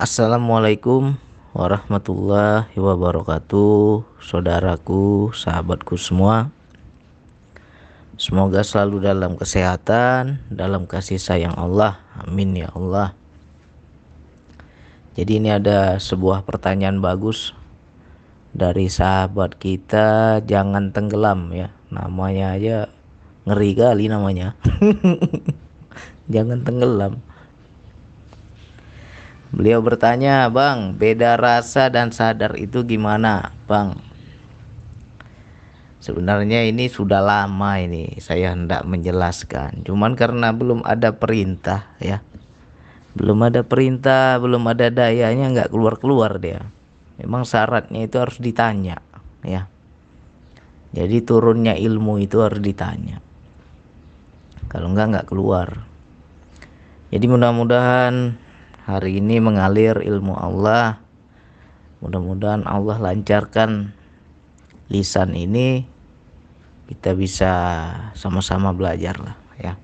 Assalamualaikum warahmatullahi wabarakatuh Saudaraku, sahabatku semua. Semoga selalu dalam kesehatan, dalam kasih sayang Allah. Amin ya Allah. Jadi ini ada sebuah pertanyaan bagus Dari sahabat kita Jangan tenggelam ya. Namanya aja ngeri kali namanya. Jangan tenggelam Beliau bertanya, Bang, beda rasa dan sadar itu gimana, Bang? Sebenarnya ini sudah lama ini saya hendak menjelaskan. Cuman karena belum ada perintah ya. Belum ada perintah, belum ada dayanya nggak keluar-keluar dia. Memang syaratnya itu harus ditanya ya. Jadi turunnya ilmu itu harus ditanya. Kalau enggak nggak keluar. Jadi mudah-mudahan hari ini mengalir ilmu Allah. Mudah-mudahan Allah lancarkan lisan ini kita bisa sama-sama belajar lah ya.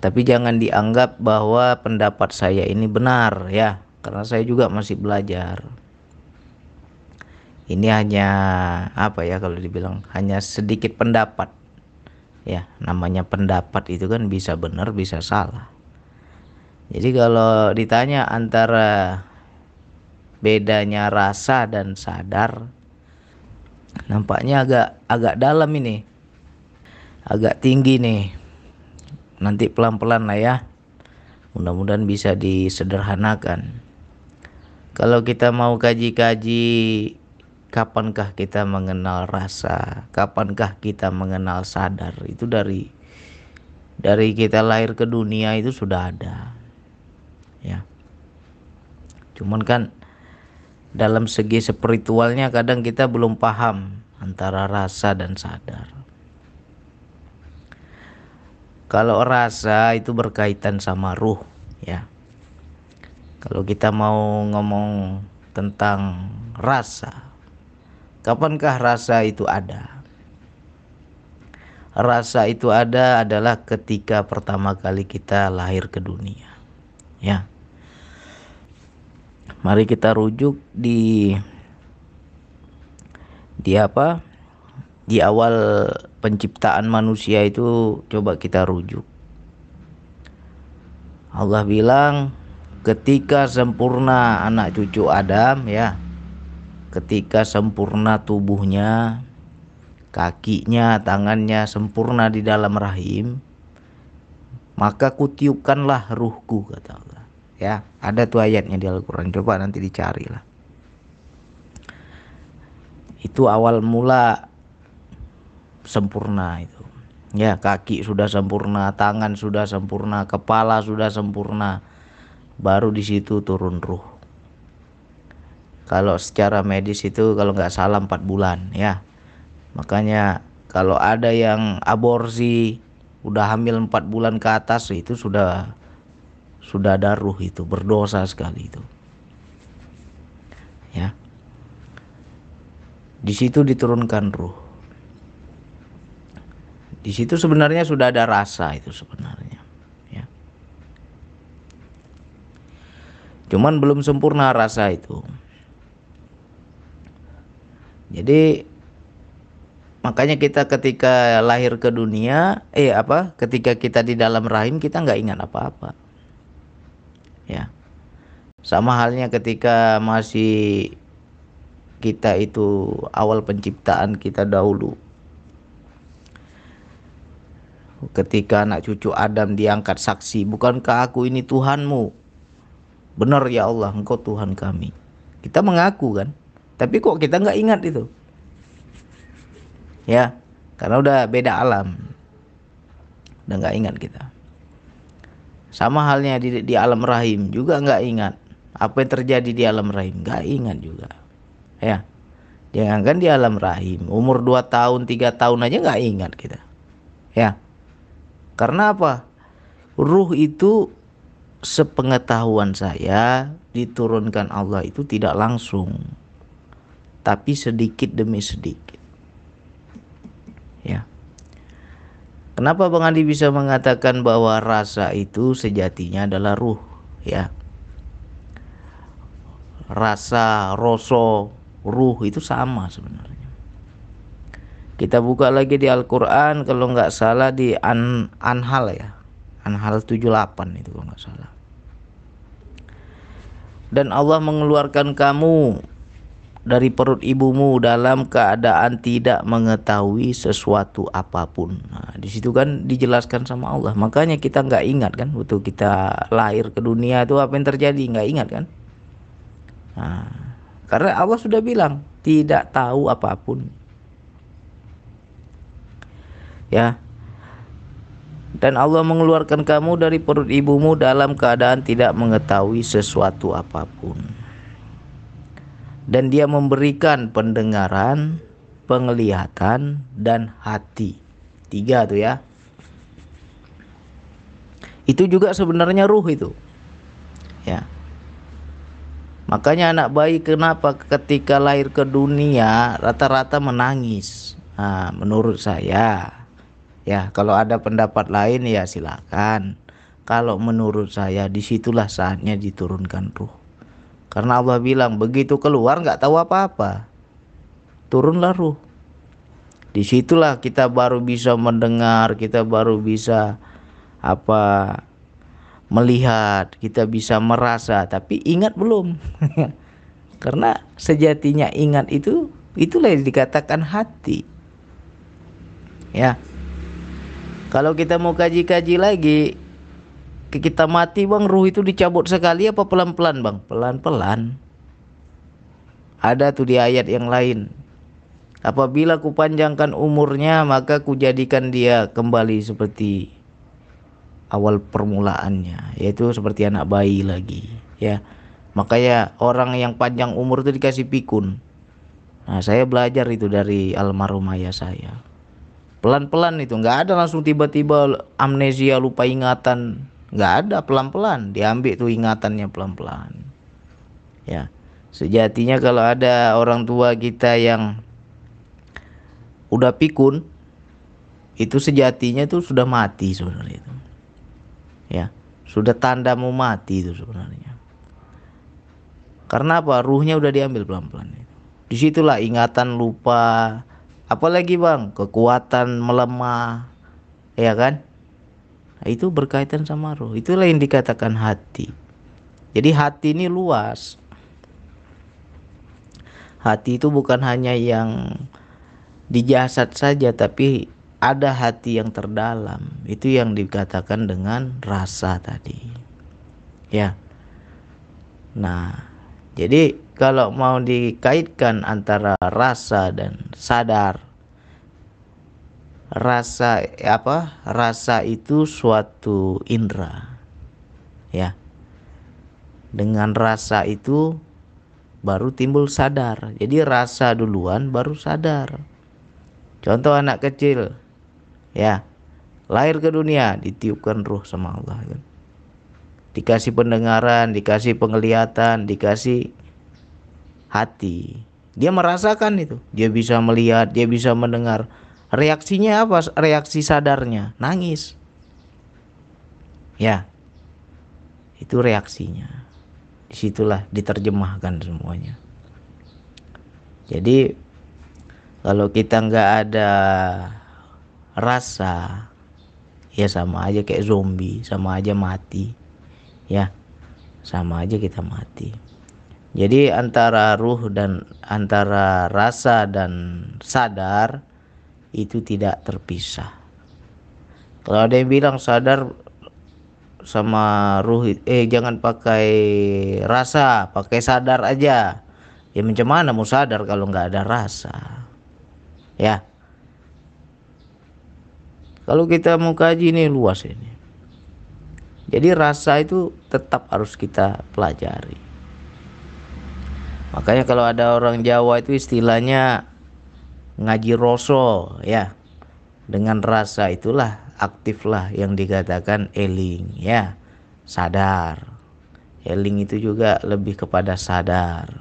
Tapi jangan dianggap bahwa pendapat saya ini benar ya, karena saya juga masih belajar. Ini hanya apa ya kalau dibilang hanya sedikit pendapat. Ya, namanya pendapat itu kan bisa benar, bisa salah. Jadi kalau ditanya antara bedanya rasa dan sadar, nampaknya agak agak dalam ini, agak tinggi nih. Nanti pelan-pelan lah ya. Mudah-mudahan bisa disederhanakan. Kalau kita mau kaji-kaji kapankah kita mengenal rasa, kapankah kita mengenal sadar, itu dari dari kita lahir ke dunia itu sudah ada ya. Cuman kan dalam segi spiritualnya kadang kita belum paham antara rasa dan sadar. Kalau rasa itu berkaitan sama ruh ya. Kalau kita mau ngomong tentang rasa kapankah rasa itu ada? Rasa itu ada adalah ketika pertama kali kita lahir ke dunia ya Mari kita rujuk di di apa? Di awal penciptaan manusia itu coba kita rujuk. Allah bilang ketika sempurna anak cucu Adam ya. Ketika sempurna tubuhnya, kakinya, tangannya sempurna di dalam rahim, maka kutiupkanlah ruhku kata ya ada tuh ayatnya di Al-Quran. Coba nanti dicari lah itu awal mula sempurna itu. Ya kaki sudah sempurna tangan sudah sempurna kepala sudah sempurna. Baru di situ turun ruh. Kalau secara medis itu kalau nggak salah empat bulan ya. Makanya kalau ada yang aborsi udah hamil empat bulan ke atas itu sudah sudah ada ruh itu berdosa sekali itu. Ya. Di situ diturunkan ruh. Di situ sebenarnya sudah ada rasa itu sebenarnya ya. Cuman belum sempurna rasa itu. Jadi makanya kita ketika lahir ke dunia eh apa ketika kita di dalam rahim kita nggak ingat apa-apa ya. Sama halnya ketika masih kita itu awal penciptaan kita dahulu. Ketika anak cucu Adam diangkat saksi bukankah aku ini Tuhanmu? Benar ya Allah engkau Tuhan kami. Kita mengaku kan tapi kok kita nggak ingat itu? Ya karena udah beda alam. Udah nggak ingat kita sama halnya di, di alam rahim juga nggak ingat. Apa yang terjadi di alam rahim? Nggak ingat juga. Ya. Kan di alam rahim. Umur 2 tahun tiga tahun aja nggak ingat kita. Ya. Karena apa? Ruh itu sepengetahuan saya diturunkan Allah itu tidak langsung. Tapi sedikit demi sedikit ya Kenapa Bang Andi bisa mengatakan bahwa rasa itu sejatinya adalah ruh? Ya, rasa, rasa, ruh itu sama sebenarnya. Kita buka lagi di Al-Quran kalau nggak salah di An Anhal ya. Anhal 78 itu kalau nggak salah. Dan Allah mengeluarkan kamu dari perut ibumu dalam keadaan tidak mengetahui sesuatu apa pun. Nah, di situ kan dijelaskan sama Allah. Makanya kita nggak ingat kan, waktu kita lahir ke dunia itu apa yang terjadi nggak ingat kan? Nah, karena Allah sudah bilang tidak tahu apa pun ya dan Allah mengeluarkan kamu dari perut ibumu dalam keadaan tidak mengetahui sesuatu apa pun dan dia memberikan pendengaran penglihatan dan hati. Tiga tuh ya. Itu juga sebenarnya ruh itu. Ya. Makanya anak bayi kenapa ketika lahir ke dunia rata-rata menangis? Nah, menurut saya Ya, kalau ada pendapat lain ya silakan. Kalau menurut saya di situlah saatnya diturunkan ruh. Karena Allah bilang begitu keluar nggak tahu apa-apa. Turunlah ruh. Di situlah kita baru bisa mendengar, kita baru bisa apa melihat, kita bisa merasa. Tapi ingat belum? Karena sejatinya ingat itu itulah yang dikatakan hati. Ya. Kalau kita mau kaji-kaji lagi, kita mati bang, ruh itu dicabut sekali apa pelan-pelan bang? Pelan-pelan. Ada tuh di ayat yang lain. Apabila kupanjangkan umurnya, maka kujadikan dia kembali seperti awal permulaannya, yaitu seperti anak bayi lagi. Ya, makanya orang yang panjang umur itu dikasih pikun. Nah, saya belajar itu dari almarhum ayah saya pelan-pelan itu nggak ada langsung tiba-tiba amnesia lupa ingatan nggak ada pelan-pelan. Diambil tuh ingatannya pelan-pelan. Ya. Sejatinya kalau ada orang tua kita yang udah pikun itu sejatinya itu sudah mati sebenarnya itu. Ya. Sudah tanda mau mati itu sebenarnya. Karena apa? Ruhnya udah diambil pelan-pelan di situlah ingatan lupa. Apalagi bang? Kekuatan melemah. Ya kan itu berkaitan sama roh. Itulah yang dikatakan hati. Jadi hati ini luas. Hati itu bukan hanya yang di jasad saja tapi ada hati yang terdalam. Itu yang dikatakan dengan rasa tadi. Ya. Nah jadi kalau mau dikaitkan antara rasa dan sadar rasa apa rasa itu suatu indera ya dengan rasa itu baru timbul sadar jadi rasa duluan baru sadar contoh anak kecil ya lahir ke dunia ditiupkan ruh sama Allah kan dikasih pendengaran, dikasih penglihatan, dikasih hati. Dia merasakan itu. Dia bisa melihat, dia bisa mendengar. Reaksinya apa? Reaksi sadarnya, nangis. Ya. Itu reaksinya. Di situlah diterjemahkan semuanya. Jadi kalau kita nggak ada rasa ya sama aja kayak zombie sama aja mati ya sama aja kita mati jadi antara ruh dan antara rasa dan sadar itu tidak terpisah. Kalau ada yang bilang sadar sama ruh eh jangan pakai rasa pakai sadar aja. Ya macam mana mau sadar kalau nggak ada rasa? Ya. Kalau kita mau kaji ini luas ini. Jadi rasa itu tetap harus kita pelajari. Makanya kalau ada orang Jawa itu istilahnya ngaji roso ya. Dengan rasa itulah aktiflah yang dikatakan eling ya. Sadar. Eling itu juga lebih kepada sadar.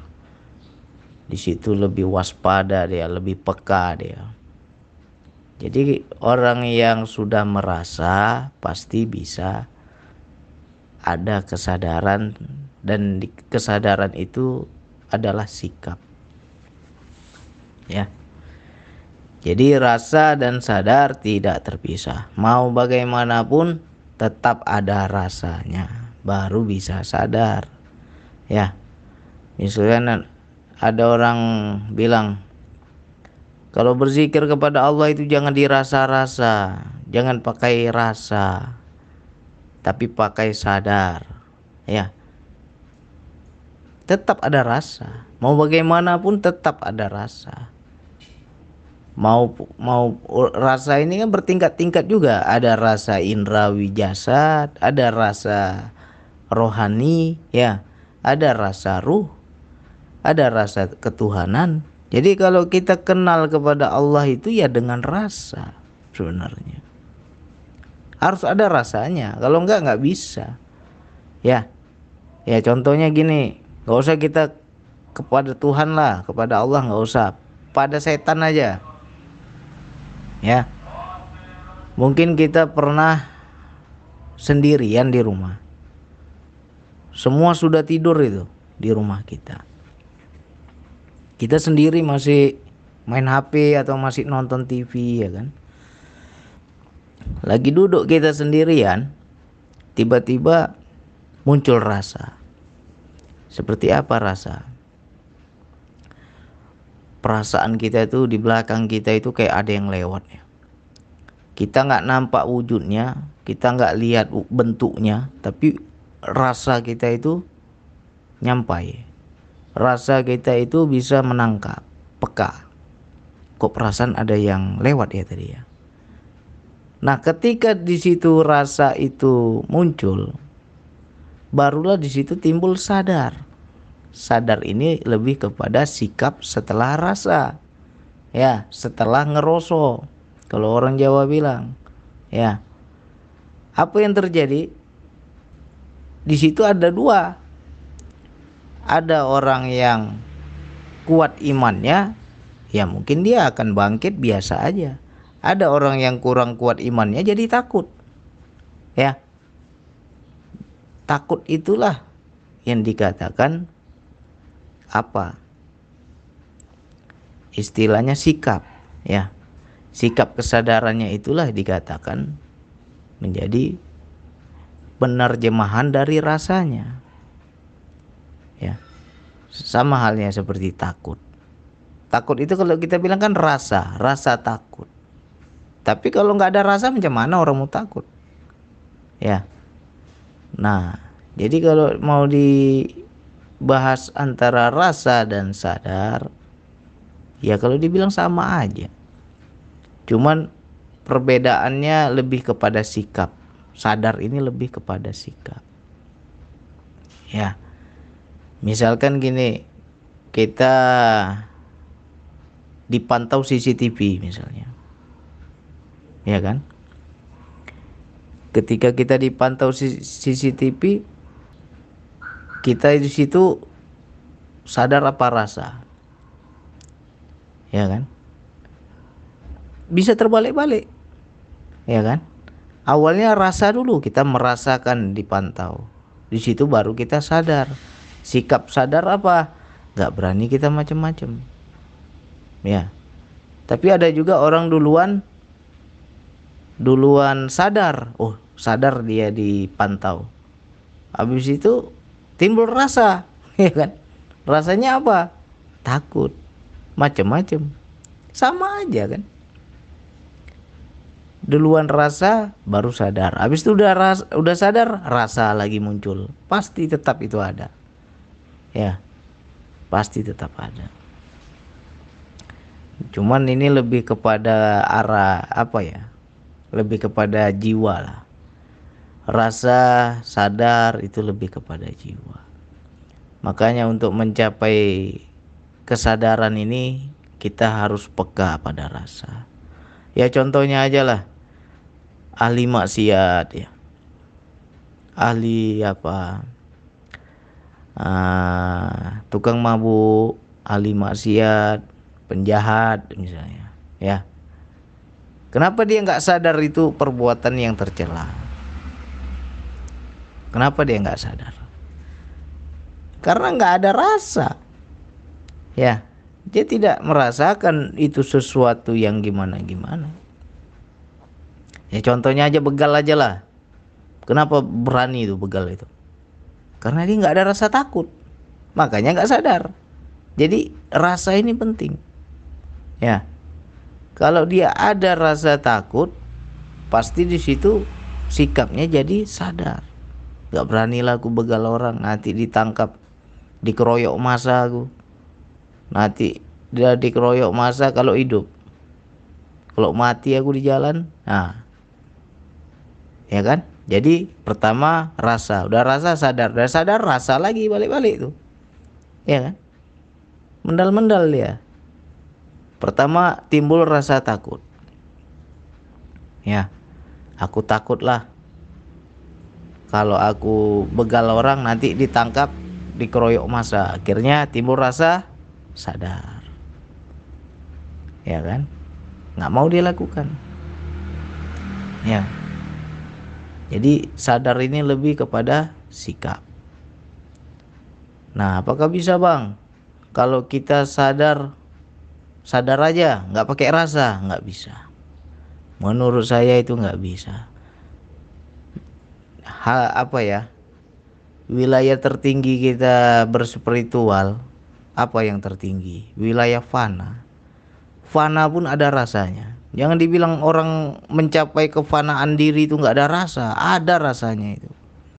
Di situ lebih waspada dia, lebih peka dia. Jadi orang yang sudah merasa pasti bisa ada kesadaran dan kesadaran itu adalah sikap. Ya. Jadi rasa dan sadar tidak terpisah. Mau bagaimanapun tetap ada rasanya, baru bisa sadar. Ya. Misalnya ada orang bilang kalau berzikir kepada Allah itu jangan dirasa-rasa, jangan pakai rasa, tapi pakai sadar. Ya. Tetap ada rasa. Mau bagaimanapun tetap ada rasa mau mau rasa ini kan bertingkat-tingkat juga. Ada rasa indrawi jasad ada rasa rohani ya. Ada rasa ruh ada rasa ketuhanan. Jadi kalau kita kenal kepada Allah itu ya dengan rasa sebenarnya. Harus ada rasanya. Kalau enggak nggak bisa. Ya. Ya contohnya gini. Nggak usah kita kepada Tuhan lah kepada Allah nggak usah. Pada setan aja ya. Mungkin kita pernah sendirian di rumah. Semua sudah tidur itu di rumah kita. Kita sendiri masih main HP atau masih nonton TV ya kan? Lagi duduk kita sendirian tiba-tiba muncul rasa. Seperti apa rasa perasaan kita itu di belakang kita itu kayak ada yang lewat ya. Kita nggak nampak wujudnya, kita nggak lihat bentuknya, tapi rasa kita itu nyampai. Rasa kita itu bisa menangkap, peka. Kok perasaan ada yang lewat ya tadi ya. Nah, ketika di situ rasa itu muncul, barulah di situ timbul sadar sadar ini lebih kepada sikap setelah rasa. Ya setelah ngeroso. Kalau orang Jawa bilang ya. Apa yang terjadi? Di situ ada dua. Ada orang yang kuat imannya ya mungkin dia akan bangkit biasa aja. Ada orang yang kurang kuat imannya jadi takut ya. Takut itulah yang dikatakan apa? Istilahnya sikap, ya. Sikap kesadarannya itulah dikatakan menjadi penerjemahan dari rasanya. Ya. Sama halnya seperti takut. Takut itu kalau kita bilang kan rasa, rasa takut. Tapi kalau nggak ada rasa macam mana orang mau takut? Ya. Nah, jadi kalau mau di bahas antara rasa dan sadar ya kalau dibilang sama aja. Cuman perbedaannya lebih kepada sikap. Sadar ini lebih kepada sikap. Ya. Misalkan gini kita dipantau CCTV misalnya. Ya kan? Ketika kita dipantau CCTV kita di situ sadar apa rasa? Ya kan? Bisa terbalik-balik. Ya kan? Awalnya rasa dulu kita merasakan dipantau. Di situ baru kita sadar. Sikap sadar apa? Nggak berani kita macam-macam ya. Tapi ada juga orang duluan duluan sadar. Oh sadar dia dipantau. Habis itu timbul rasa ya kan? Rasanya apa? Takut. Macam-macam sama aja kan? Duluan rasa baru sadar. Habis itu udah ras, udah sadar rasa lagi muncul. Pasti tetap itu ada. Ya pasti tetap ada. Cuman ini lebih kepada arah apa ya? Lebih kepada jiwa lah rasa sadar itu lebih kepada jiwa. Makanya untuk mencapai kesadaran ini kita harus peka pada rasa. Ya contohnya aja lah ahli maksiat ya. Ahli apa? Uh, tukang mabuk, ahli maksiat, penjahat misalnya, ya. Kenapa dia nggak sadar itu perbuatan yang tercela? Kenapa dia nggak sadar? Karena nggak ada rasa. Ya, dia tidak merasakan itu sesuatu yang gimana-gimana. Ya contohnya aja begal aja lah. Kenapa berani itu begal itu? Karena dia nggak ada rasa takut, makanya nggak sadar. Jadi rasa ini penting. Ya, kalau dia ada rasa takut, pasti di situ sikapnya jadi sadar. Gak beranilah aku begal orang, nanti ditangkap, dikeroyok masa aku. Nanti dia dikeroyok masa kalau hidup. Kalau mati aku di jalan nah. Ya kan? Jadi pertama rasa. Udah rasa sadar. Udah sadar rasa lagi balik-balik tuh. Ya kan? Mendal-mendal dia. Pertama timbul rasa takut. Ya aku takut lah kalau aku begal orang nanti ditangkap dikeroyok masa akhirnya timbul rasa sadar. Ya kan? Nggak mau dia lakukan ya. Jadi sadar ini lebih kepada sikap. Nah apakah bisa bang? Kalau kita sadar sadar aja nggak pakai rasa nggak bisa. Menurut saya itu nggak bisa hal apa ya wilayah tertinggi kita berspiritual apa yang tertinggi? Wilayah fana. Fana pun ada rasanya. Jangan dibilang orang mencapai kefanaan diri itu nggak ada rasa, ada rasanya itu.